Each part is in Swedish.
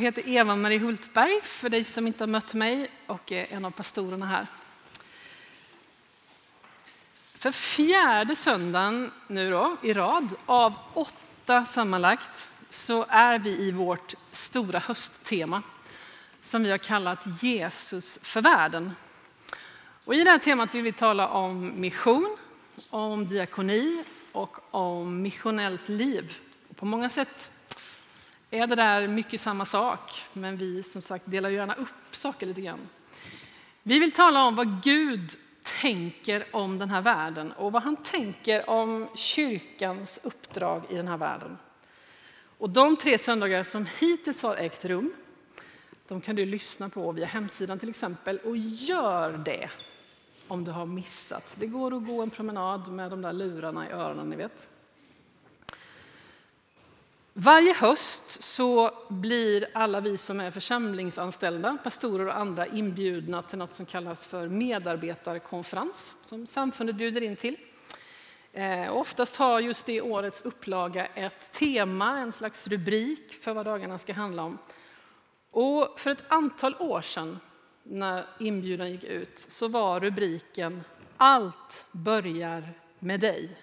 Jag heter Eva-Marie Hultberg, för dig som inte har mött mig, och är en av pastorerna här. För fjärde söndagen nu då, i rad, av åtta sammanlagt, så är vi i vårt stora hösttema som vi har kallat Jesus för världen. Och I det här temat vill vi tala om mission, om diakoni och om missionellt liv. På många sätt är det där mycket samma sak, men vi som sagt delar gärna upp saker lite grann. Vi vill tala om vad Gud tänker om den här världen och vad han tänker om kyrkans uppdrag i den här världen. Och de tre söndagar som hittills har ägt rum, de kan du lyssna på via hemsidan till exempel. Och gör det om du har missat. Det går att gå en promenad med de där lurarna i öronen, ni vet. Varje höst så blir alla vi som är församlingsanställda, pastorer och andra inbjudna till något som kallas för medarbetarkonferens som samfundet bjuder in till. Eh, oftast har just det årets upplaga ett tema, en slags rubrik för vad dagarna ska handla om. Och för ett antal år sedan när inbjudan gick ut så var rubriken Allt börjar med dig.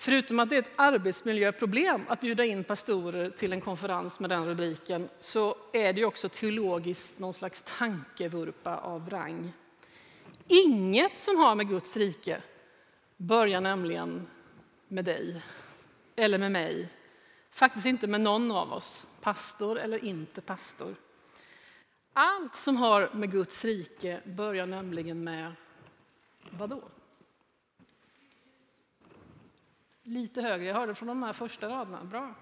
Förutom att det är ett arbetsmiljöproblem att bjuda in pastorer till en konferens med den rubriken så är det också teologiskt någon slags tankevurpa av rang. Inget som har med Guds rike börjar nämligen med dig eller med mig. Faktiskt inte med någon av oss, pastor eller inte pastor. Allt som har med Guds rike börjar nämligen med Vadå då? Lite högre, jag hörde från de här första raderna. Bra.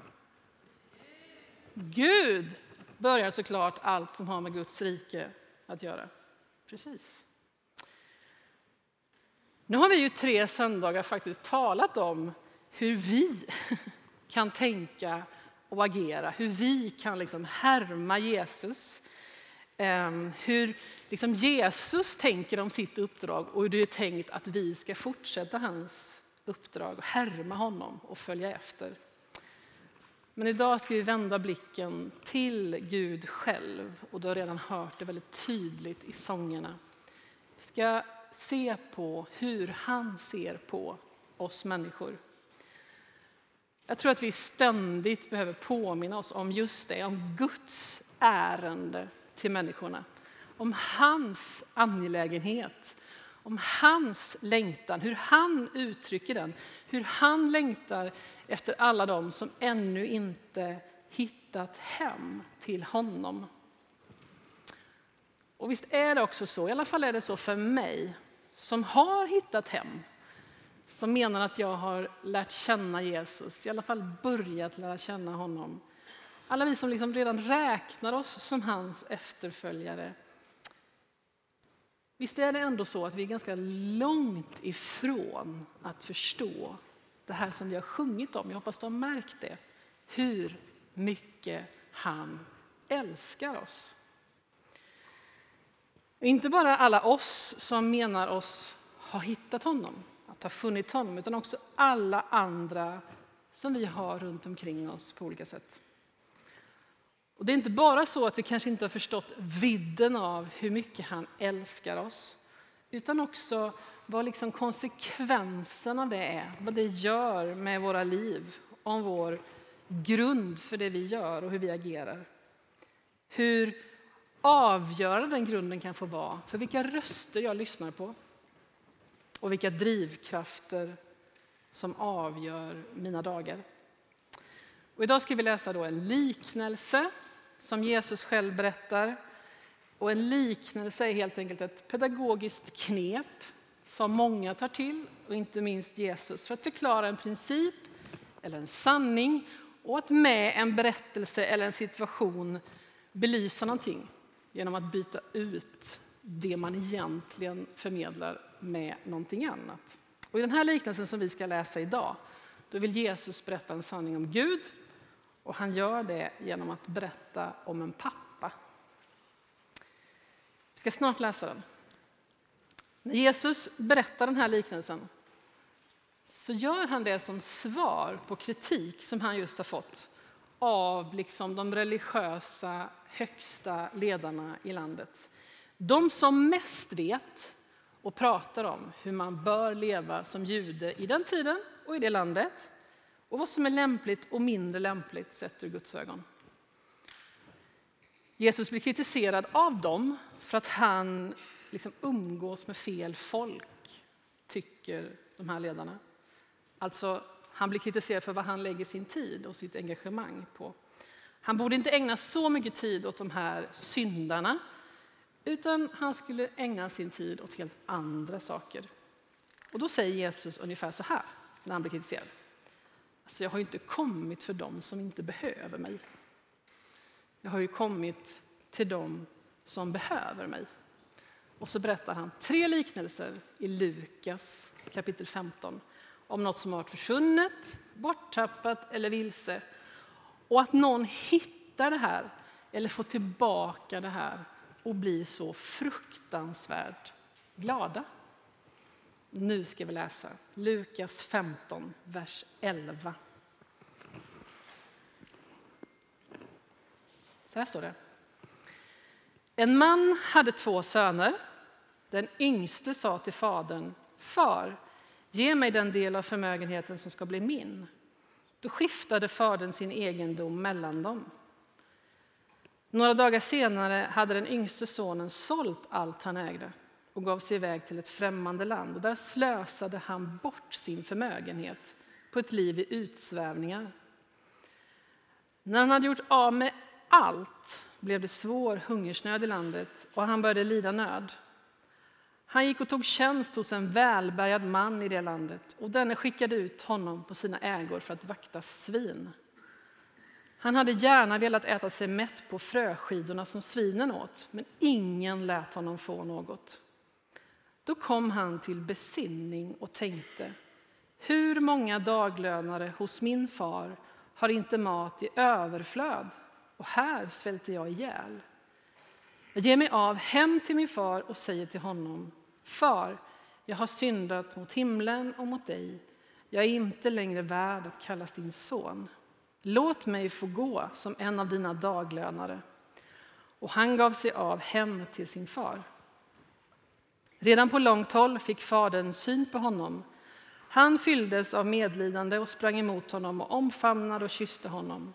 Gud börjar såklart allt som har med Guds rike att göra. Precis. Nu har vi ju tre söndagar faktiskt talat om hur vi kan tänka och agera, hur vi kan liksom härma Jesus. Ehm, hur liksom Jesus tänker om sitt uppdrag och hur det är tänkt att vi ska fortsätta hans uppdrag, att härma honom och följa efter. Men idag ska vi vända blicken till Gud själv och du har redan hört det väldigt tydligt i sångerna. Vi ska se på hur han ser på oss människor. Jag tror att vi ständigt behöver påminna oss om just det, om Guds ärende till människorna. Om hans angelägenhet, om hans längtan, hur han uttrycker den. Hur han längtar efter alla dem som ännu inte hittat hem till honom. Och visst är det också så, i alla fall är det så för mig, som har hittat hem som menar att jag har lärt känna Jesus, i alla fall börjat lära känna honom. Alla vi som liksom redan räknar oss som hans efterföljare. Visst är det ändå så att vi är ganska långt ifrån att förstå det här som vi har sjungit om. Jag hoppas du har märkt det. Hur mycket han älskar oss. Inte bara alla oss som menar oss ha hittat honom, att ha funnit honom, utan också alla andra som vi har runt omkring oss på olika sätt. Och Det är inte bara så att vi kanske inte har förstått vidden av hur mycket han älskar oss, utan också vad liksom konsekvensen av det är, vad det gör med våra liv, om vår grund för det vi gör och hur vi agerar. Hur avgörande den grunden kan få vara för vilka röster jag lyssnar på och vilka drivkrafter som avgör mina dagar. Och idag ska vi läsa då en liknelse som Jesus själv berättar. Och en liknelse är helt enkelt ett pedagogiskt knep som många tar till, och inte minst Jesus, för att förklara en princip eller en sanning och att med en berättelse eller en situation belysa någonting genom att byta ut det man egentligen förmedlar med någonting annat. Och I den här liknelsen som vi ska läsa idag, då vill Jesus berätta en sanning om Gud och han gör det genom att berätta om en pappa. Vi ska snart läsa den. När Jesus berättar den här liknelsen så gör han det som svar på kritik som han just har fått av liksom de religiösa högsta ledarna i landet. De som mest vet och pratar om hur man bör leva som jude i den tiden och i det landet och vad som är lämpligt och mindre lämpligt sett ur Guds ögon. Jesus blir kritiserad av dem för att han liksom umgås med fel folk, tycker de här ledarna. Alltså, han blir kritiserad för vad han lägger sin tid och sitt engagemang på. Han borde inte ägna så mycket tid åt de här syndarna utan han skulle ägna sin tid åt helt andra saker. Och då säger Jesus ungefär så här när han blir kritiserad. Alltså jag har ju inte kommit för dem som inte behöver mig. Jag har ju kommit till dem som behöver mig. Och så berättar han tre liknelser i Lukas kapitel 15 om något som har varit försvunnet, borttappat eller vilse. Och att någon hittar det här eller får tillbaka det här och blir så fruktansvärt glada. Nu ska vi läsa Lukas 15, vers 11. Så här står det. En man hade två söner. Den yngste sa till fadern, Far, ge mig den del av förmögenheten som ska bli min. Då skiftade fadern sin egendom mellan dem. Några dagar senare hade den yngste sonen sålt allt han ägde och gav sig iväg till ett främmande land. Och där slösade han bort sin förmögenhet på ett liv i utsvävningar. När han hade gjort av med allt blev det svår hungersnöd i landet och han började lida nöd. Han gick och tog tjänst hos en välbärgad man i det landet och denne skickade ut honom på sina ägor för att vakta svin. Han hade gärna velat äta sig mätt på fröskidorna som svinen åt, men ingen lät honom få något. Då kom han till besinning och tänkte, hur många daglönare hos min far har inte mat i överflöd och här svälter jag ihjäl. Jag ger mig av hem till min far och säger till honom, Far, jag har syndat mot himlen och mot dig. Jag är inte längre värd att kallas din son. Låt mig få gå som en av dina daglönare. Och han gav sig av hem till sin far. Redan på långt håll fick fadern syn på honom. Han fylldes av medlidande och sprang emot honom och omfamnade och kysste honom.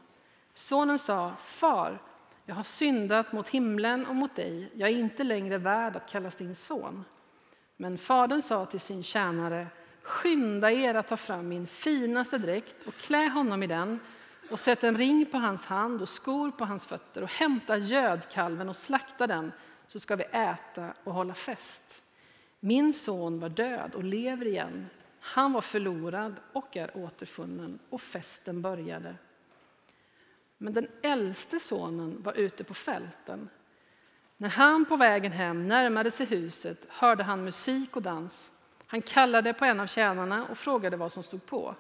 Sonen sa, Far, jag har syndat mot himlen och mot dig. Jag är inte längre värd att kallas din son. Men fadern sa till sin tjänare, skynda er att ta fram min finaste dräkt och klä honom i den och sätt en ring på hans hand och skor på hans fötter och hämta gödkalven och slakta den så ska vi äta och hålla fest. Min son var död och lever igen. Han var förlorad och är återfunnen och festen började. Men den äldste sonen var ute på fälten. När han på vägen hem närmade sig huset hörde han musik och dans. Han kallade på en av tjänarna och frågade vad som stod på.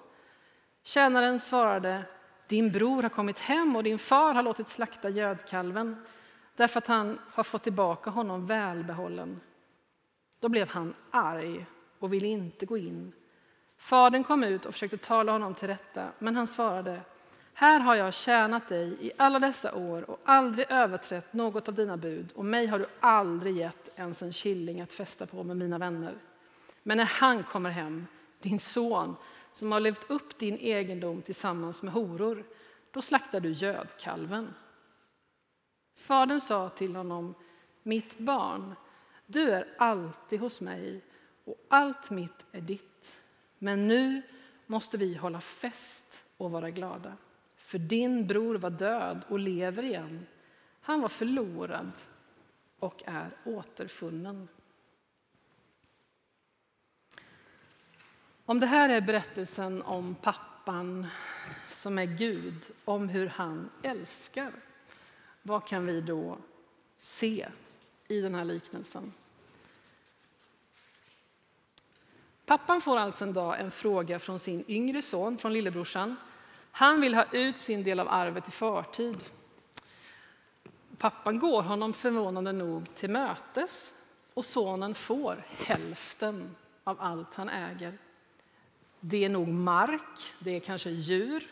Tjänaren svarade din bror har kommit hem och din far har låtit slakta gödkalven därför att han har fått tillbaka honom välbehållen. Då blev han arg och ville inte gå in. Fadern kom ut och försökte tala honom till rätta, men han svarade här har jag tjänat dig i alla dessa år och aldrig överträtt något av dina bud och mig har du aldrig gett ens en killing att fästa på med mina vänner. Men när han kommer hem, din son, som har levt upp din egendom tillsammans med horor, då slaktar du gödkalven. Fadern sa till honom, mitt barn, du är alltid hos mig och allt mitt är ditt. Men nu måste vi hålla fest och vara glada. För din bror var död och lever igen. Han var förlorad och är återfunnen. Om det här är berättelsen om pappan som är Gud, om hur han älskar, vad kan vi då se i den här liknelsen? Pappan får alltså en dag en fråga från sin yngre son, från lillebrorsan. Han vill ha ut sin del av arvet i förtid. Pappan går honom förvånande nog till mötes och sonen får hälften av allt han äger. Det är nog mark, det är kanske djur,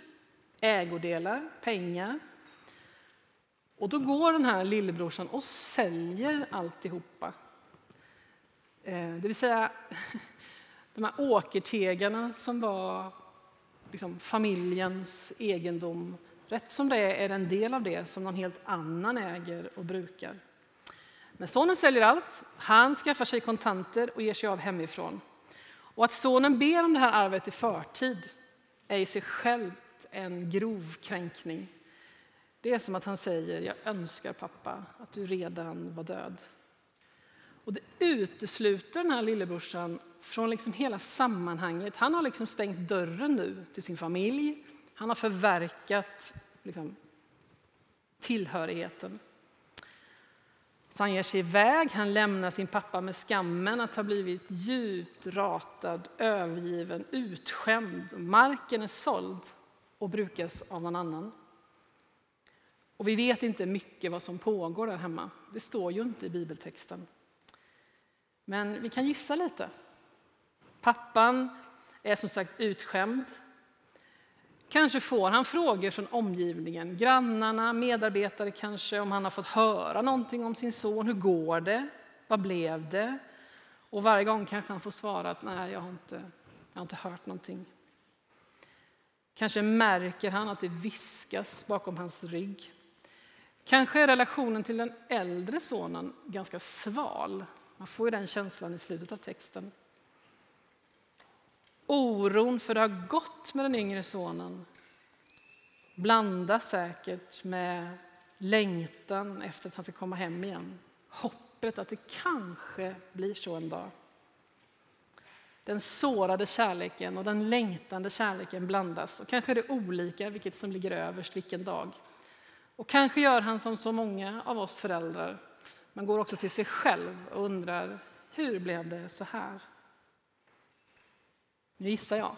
ägodelar, pengar. Och då går den här lillebrorsan och säljer alltihopa. Eh, det vill säga, de här åkertegarna som var liksom familjens egendom. Rätt som det är är det en del av det som någon helt annan äger och brukar. Men sonen säljer allt, han skaffar sig kontanter och ger sig av hemifrån. Och att sonen ber om det här arvet i förtid är i sig självt en grov kränkning. Det är som att han säger, jag önskar pappa att du redan var död. Och det utesluter den här lillebrorsan från liksom hela sammanhanget. Han har liksom stängt dörren nu till sin familj. Han har förverkat liksom, tillhörigheten. Så han ger sig iväg, han lämnar sin pappa med skammen att ha blivit djupt ratad, övergiven, utskämd. Marken är såld och brukas av någon annan. Och vi vet inte mycket vad som pågår där hemma. Det står ju inte i bibeltexten. Men vi kan gissa lite. Pappan är som sagt utskämd. Kanske får han frågor från omgivningen, grannarna, medarbetare kanske, om han har fått höra någonting om sin son. Hur går det? Vad blev det? Och varje gång kanske han får svara att nej, jag har inte, jag har inte hört någonting. Kanske märker han att det viskas bakom hans rygg. Kanske är relationen till den äldre sonen ganska sval. Man får ju den känslan i slutet av texten. Oron för det har gått med den yngre sonen blandas säkert med längtan efter att han ska komma hem igen. Hoppet att det kanske blir så en dag. Den sårade kärleken och den längtande kärleken blandas. Och kanske är det olika vilket som ligger överst vilken dag. Och kanske gör han som så många av oss föräldrar. Man går också till sig själv och undrar hur blev det så här? Nu gissar jag.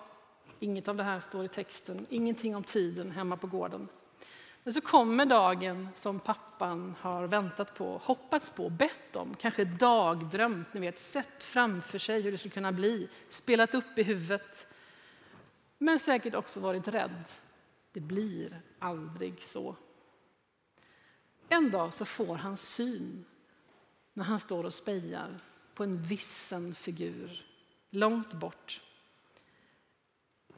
Inget av det här står i texten, ingenting om tiden hemma på gården. Men så kommer dagen som pappan har väntat på, hoppats på, bett om, kanske dagdrömt, ni vet, sett framför sig hur det skulle kunna bli, spelat upp i huvudet. Men säkert också varit rädd. Det blir aldrig så. En dag så får han syn när han står och spejar på en vissen figur långt bort.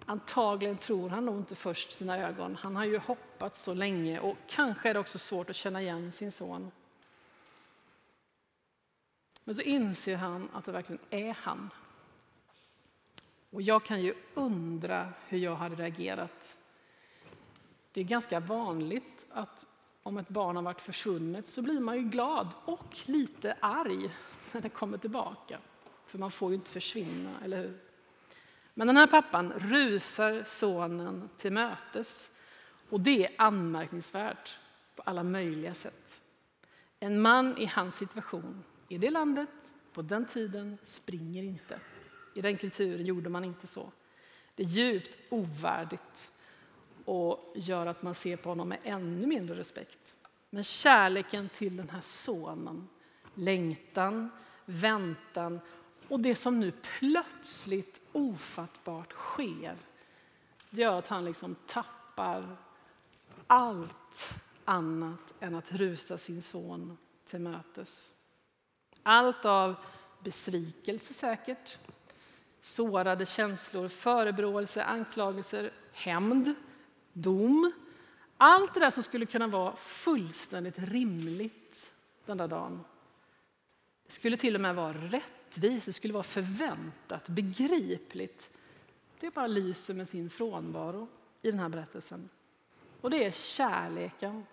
Antagligen tror han nog inte först sina ögon. Han har ju hoppat så länge och kanske är det också svårt att känna igen sin son. Men så inser han att det verkligen är han. Och jag kan ju undra hur jag hade reagerat. Det är ganska vanligt att om ett barn har varit försvunnet så blir man ju glad och lite arg när det kommer tillbaka. För man får ju inte försvinna, eller hur? Men den här pappan rusar sonen till mötes och det är anmärkningsvärt på alla möjliga sätt. En man i hans situation, i det landet, på den tiden, springer inte. I den kulturen gjorde man inte så. Det är djupt ovärdigt och gör att man ser på honom med ännu mindre respekt. Men kärleken till den här sonen, längtan, väntan och det som nu plötsligt ofattbart sker, det gör att han liksom tappar allt annat än att rusa sin son till mötes. Allt av besvikelse säkert, sårade känslor, förebråelse, anklagelser, hämnd, dom. Allt det där som skulle kunna vara fullständigt rimligt den där dagen. Det skulle till och med vara rätt rättvist, det skulle vara förväntat, begripligt. Det bara lyser med sin frånvaro i den här berättelsen. Och det är kärleken.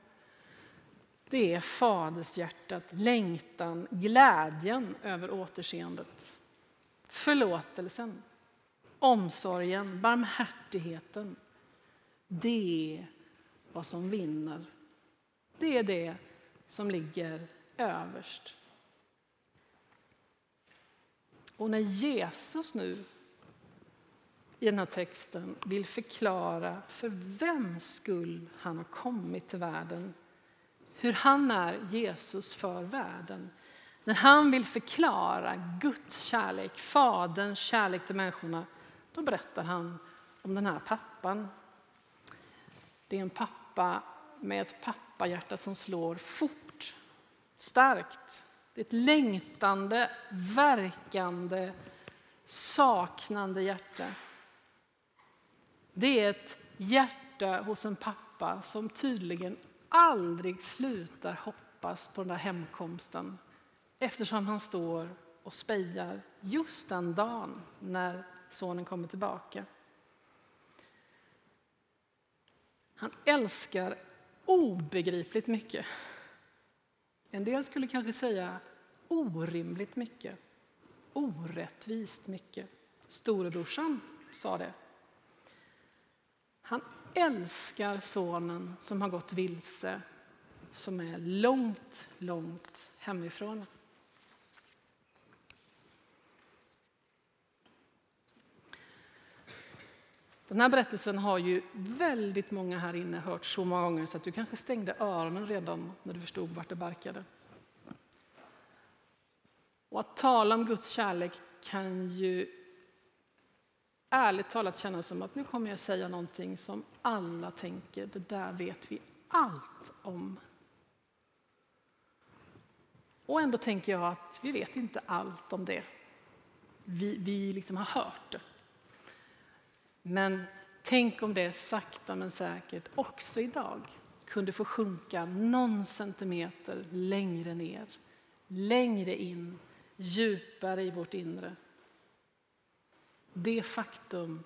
Det är fadershjärtat, längtan, glädjen över återseendet. Förlåtelsen, omsorgen, barmhärtigheten. Det är vad som vinner. Det är det som ligger överst. Och när Jesus nu i den här texten vill förklara för vems skull han har kommit till världen, hur han är Jesus för världen. När han vill förklara Guds kärlek, Faderns kärlek till människorna, då berättar han om den här pappan Det är en pappa med ett pappahjärta som slår fort, starkt. Det är ett längtande, verkande, saknande hjärta. Det är ett hjärta hos en pappa som tydligen aldrig slutar hoppas på den där hemkomsten eftersom han står och spejar just den dagen när sonen kommer tillbaka. Han älskar obegripligt mycket. En del skulle kanske säga orimligt mycket, orättvist mycket. Storebrorsan sa det. Han älskar sonen som har gått vilse, som är långt, långt hemifrån. Den här berättelsen har ju väldigt många här inne hört så många gånger så att du kanske stängde öronen redan när du förstod vart det barkade. Och att tala om Guds kärlek kan ju ärligt talat kännas som att nu kommer jag säga någonting som alla tänker, det där vet vi allt om. Och ändå tänker jag att vi vet inte allt om det. Vi, vi liksom har hört det. Men tänk om det sakta men säkert också idag kunde få sjunka någon centimeter längre ner, längre in, djupare i vårt inre. Det faktum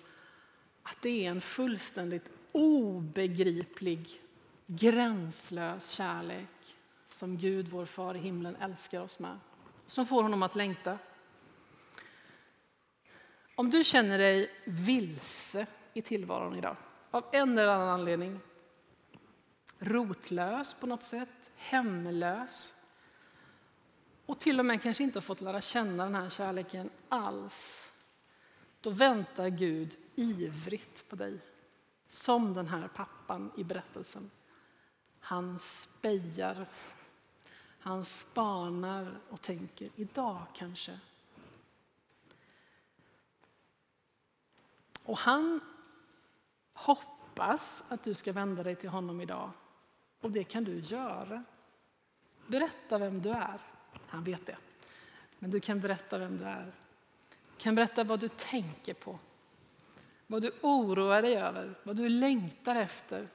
att det är en fullständigt obegriplig, gränslös kärlek som Gud, vår far i himlen, älskar oss med. Som får honom att längta. Om du känner dig vilse i tillvaron idag, av en eller annan anledning, rotlös på något sätt, hemlös och till och med kanske inte har fått lära känna den här kärleken alls, då väntar Gud ivrigt på dig, som den här pappan i berättelsen. Han spejar, han spanar och tänker idag kanske Och han hoppas att du ska vända dig till honom idag. Och det kan du göra. Berätta vem du är. Han vet det. Men du kan berätta vem du är. Du kan berätta vad du tänker på. Vad du oroar dig över, vad du längtar efter.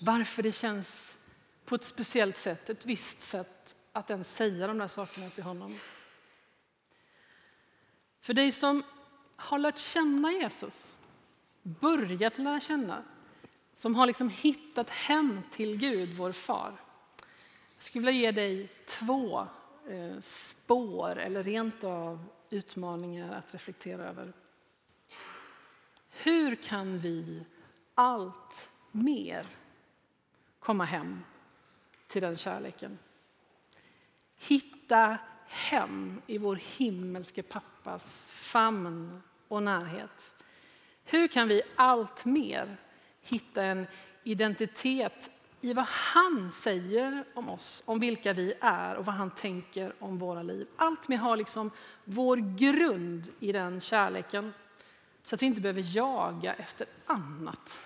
Varför det känns på ett speciellt sätt, ett visst sätt att ens säga de där sakerna till honom. För dig som har lärt känna Jesus, börjat lära känna, som har liksom hittat hem till Gud, vår far. Jag skulle vilja ge dig två eh, spår eller rent av utmaningar att reflektera över. Hur kan vi allt mer komma hem till den kärleken? Hitta hem i vår himmelske pappas famn och närhet. Hur kan vi allt mer hitta en identitet i vad han säger om oss, om vilka vi är och vad han tänker om våra liv. Allt mer har liksom vår grund i den kärleken så att vi inte behöver jaga efter annat.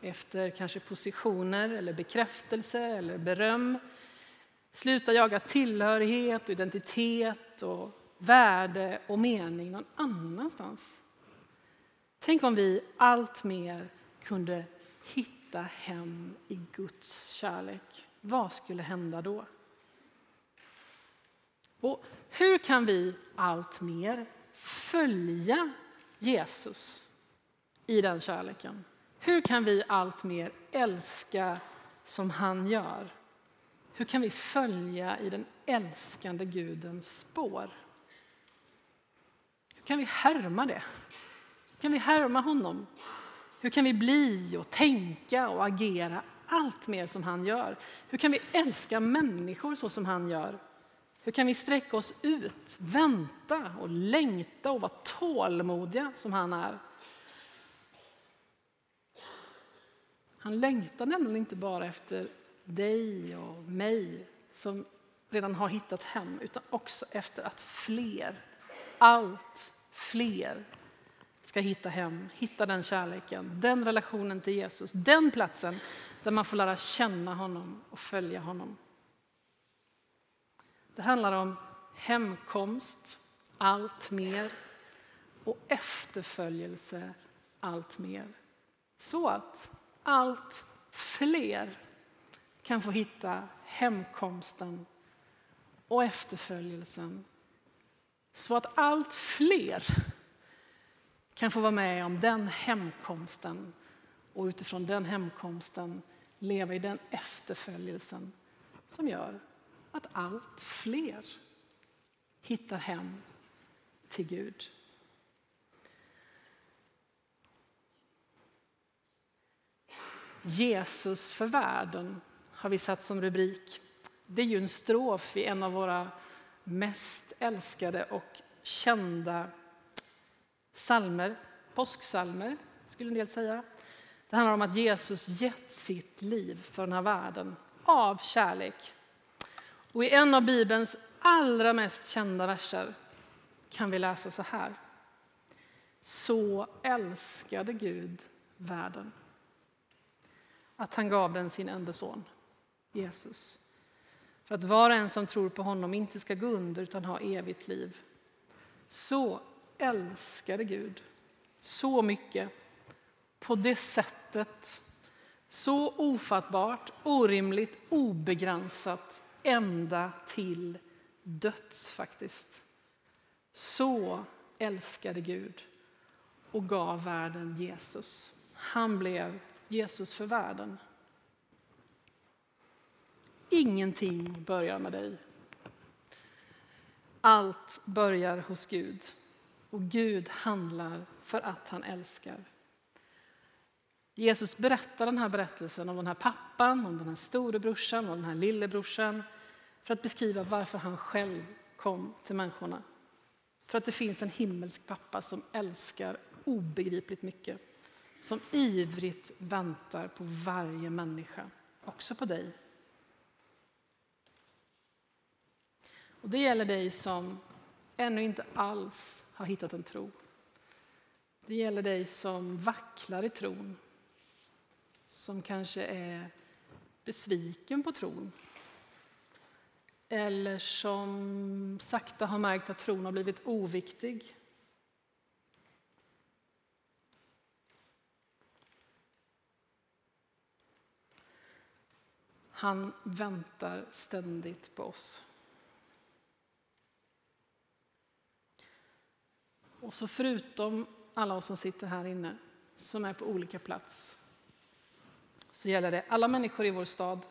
Efter kanske positioner eller bekräftelse eller beröm. Sluta jaga tillhörighet och identitet och värde och mening någon annanstans. Tänk om vi allt mer kunde hitta hem i Guds kärlek. Vad skulle hända då? Och hur kan vi allt mer följa Jesus i den kärleken? Hur kan vi allt mer älska som han gör? Hur kan vi följa i den älskande Gudens spår? Kan vi härma det? Hur kan vi härma honom? Hur kan vi bli och tänka och agera allt mer som han gör? Hur kan vi älska människor så som han gör? Hur kan vi sträcka oss ut, vänta och längta och vara tålmodiga som han är? Han längtar nämligen inte bara efter dig och mig som redan har hittat hem, utan också efter att fler, allt fler ska hitta hem, hitta den kärleken, den relationen till Jesus, den platsen där man får lära känna honom och följa honom. Det handlar om hemkomst, allt mer och efterföljelse, allt mer. Så att allt fler kan få hitta hemkomsten och efterföljelsen. Så att allt fler kan få vara med om den hemkomsten och utifrån den hemkomsten leva i den efterföljelsen som gör att allt fler hittar hem till Gud. Jesus för världen har vi satt som rubrik. Det är ju en strof i en av våra mest älskade och kända salmer, påsksalmer skulle en del säga. Det handlar om att Jesus gett sitt liv för den här världen av kärlek. Och i en av Bibelns allra mest kända verser kan vi läsa så här. Så älskade Gud världen att han gav den sin enda son, Jesus. För att var och en som tror på honom inte ska gå under utan ha evigt liv. Så älskade Gud så mycket på det sättet. Så ofattbart, orimligt, obegränsat ända till döds faktiskt. Så älskade Gud och gav världen Jesus. Han blev Jesus för världen. Ingenting börjar med dig. Allt börjar hos Gud. Och Gud handlar för att han älskar. Jesus berättar den här berättelsen om den här pappan, om den här storebrorsan och den här lillebrorsan för att beskriva varför han själv kom till människorna. För att det finns en himmelsk pappa som älskar obegripligt mycket. Som ivrigt väntar på varje människa, också på dig. Och det gäller dig som ännu inte alls har hittat en tro. Det gäller dig som vacklar i tron. Som kanske är besviken på tron. Eller som sakta har märkt att tron har blivit oviktig. Han väntar ständigt på oss. Och så förutom alla oss som sitter här inne, som är på olika plats, så gäller det alla människor i vår stad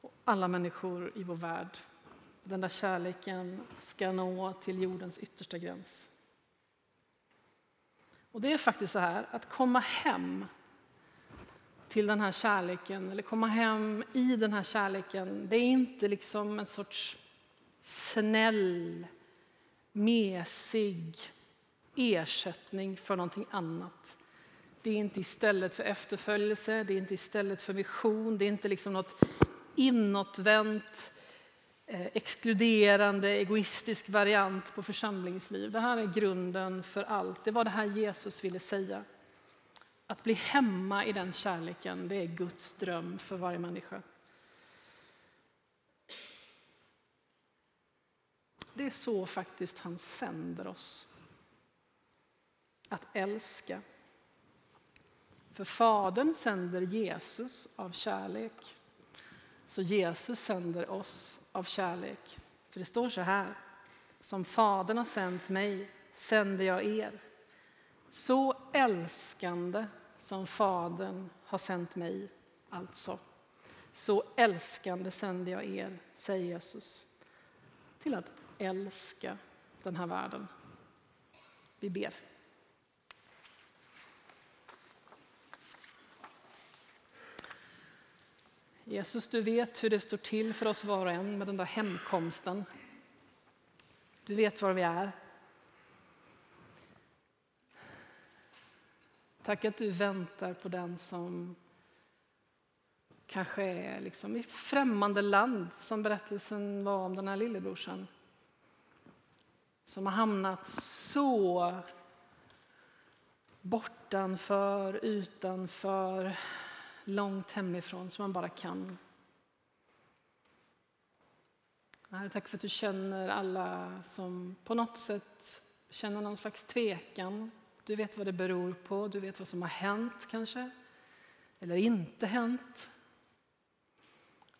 och alla människor i vår värld. Den där kärleken ska nå till jordens yttersta gräns. Och det är faktiskt så här, att komma hem till den här kärleken, eller komma hem i den här kärleken, det är inte liksom en sorts snäll, mesig ersättning för någonting annat. Det är inte istället för efterföljelse, det är inte istället för mission, det är inte liksom något inåtvänt, eh, exkluderande, egoistisk variant på församlingsliv. Det här är grunden för allt. Det var det här Jesus ville säga. Att bli hemma i den kärleken, det är Guds dröm för varje människa. Det är så faktiskt han sänder oss. Att älska. För Fadern sänder Jesus av kärlek. Så Jesus sänder oss av kärlek. För det står så här. Som Fadern har sänt mig sänder jag er. Så älskande som Fadern har sänt mig, alltså. Så älskande sänder jag er, säger Jesus, till att älska den här världen. Vi ber. Jesus, du vet hur det står till för oss var och en med den där hemkomsten. Du vet var vi är. Tack att du väntar på den som kanske är liksom i främmande land, som berättelsen var om den här lillebrorsan. Som har hamnat så bortanför, utanför, långt hemifrån som man bara kan. Herre, tack för att du känner alla som på något sätt känner någon slags tvekan. Du vet vad det beror på, du vet vad som har hänt kanske, eller inte hänt.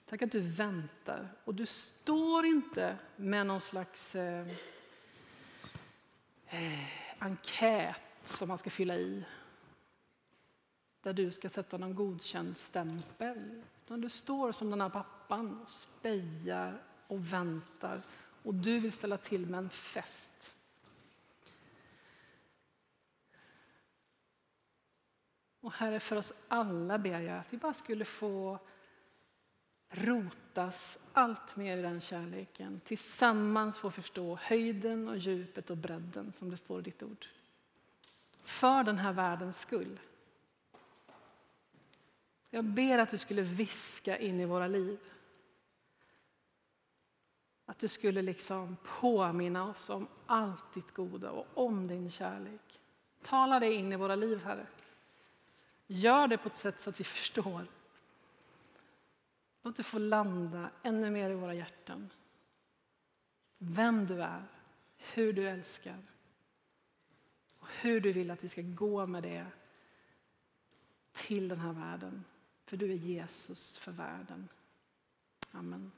Tack att du väntar. Och du står inte med någon slags eh, Eh, enkät som man ska fylla i. Där du ska sätta någon godkänd stämpel. Utan du står som den här pappan och spejar och väntar. Och du vill ställa till med en fest. Och Herre, för oss alla ber jag att vi bara skulle få rotas allt mer i den kärleken. Tillsammans få förstå höjden och djupet och bredden som det står i ditt ord. För den här världens skull. Jag ber att du skulle viska in i våra liv. Att du skulle liksom påminna oss om allt ditt goda och om din kärlek. Tala det in i våra liv, Herre. Gör det på ett sätt så att vi förstår Låt det få landa ännu mer i våra hjärtan. Vem du är, hur du älskar och hur du vill att vi ska gå med det till den här världen. För du är Jesus för världen. Amen.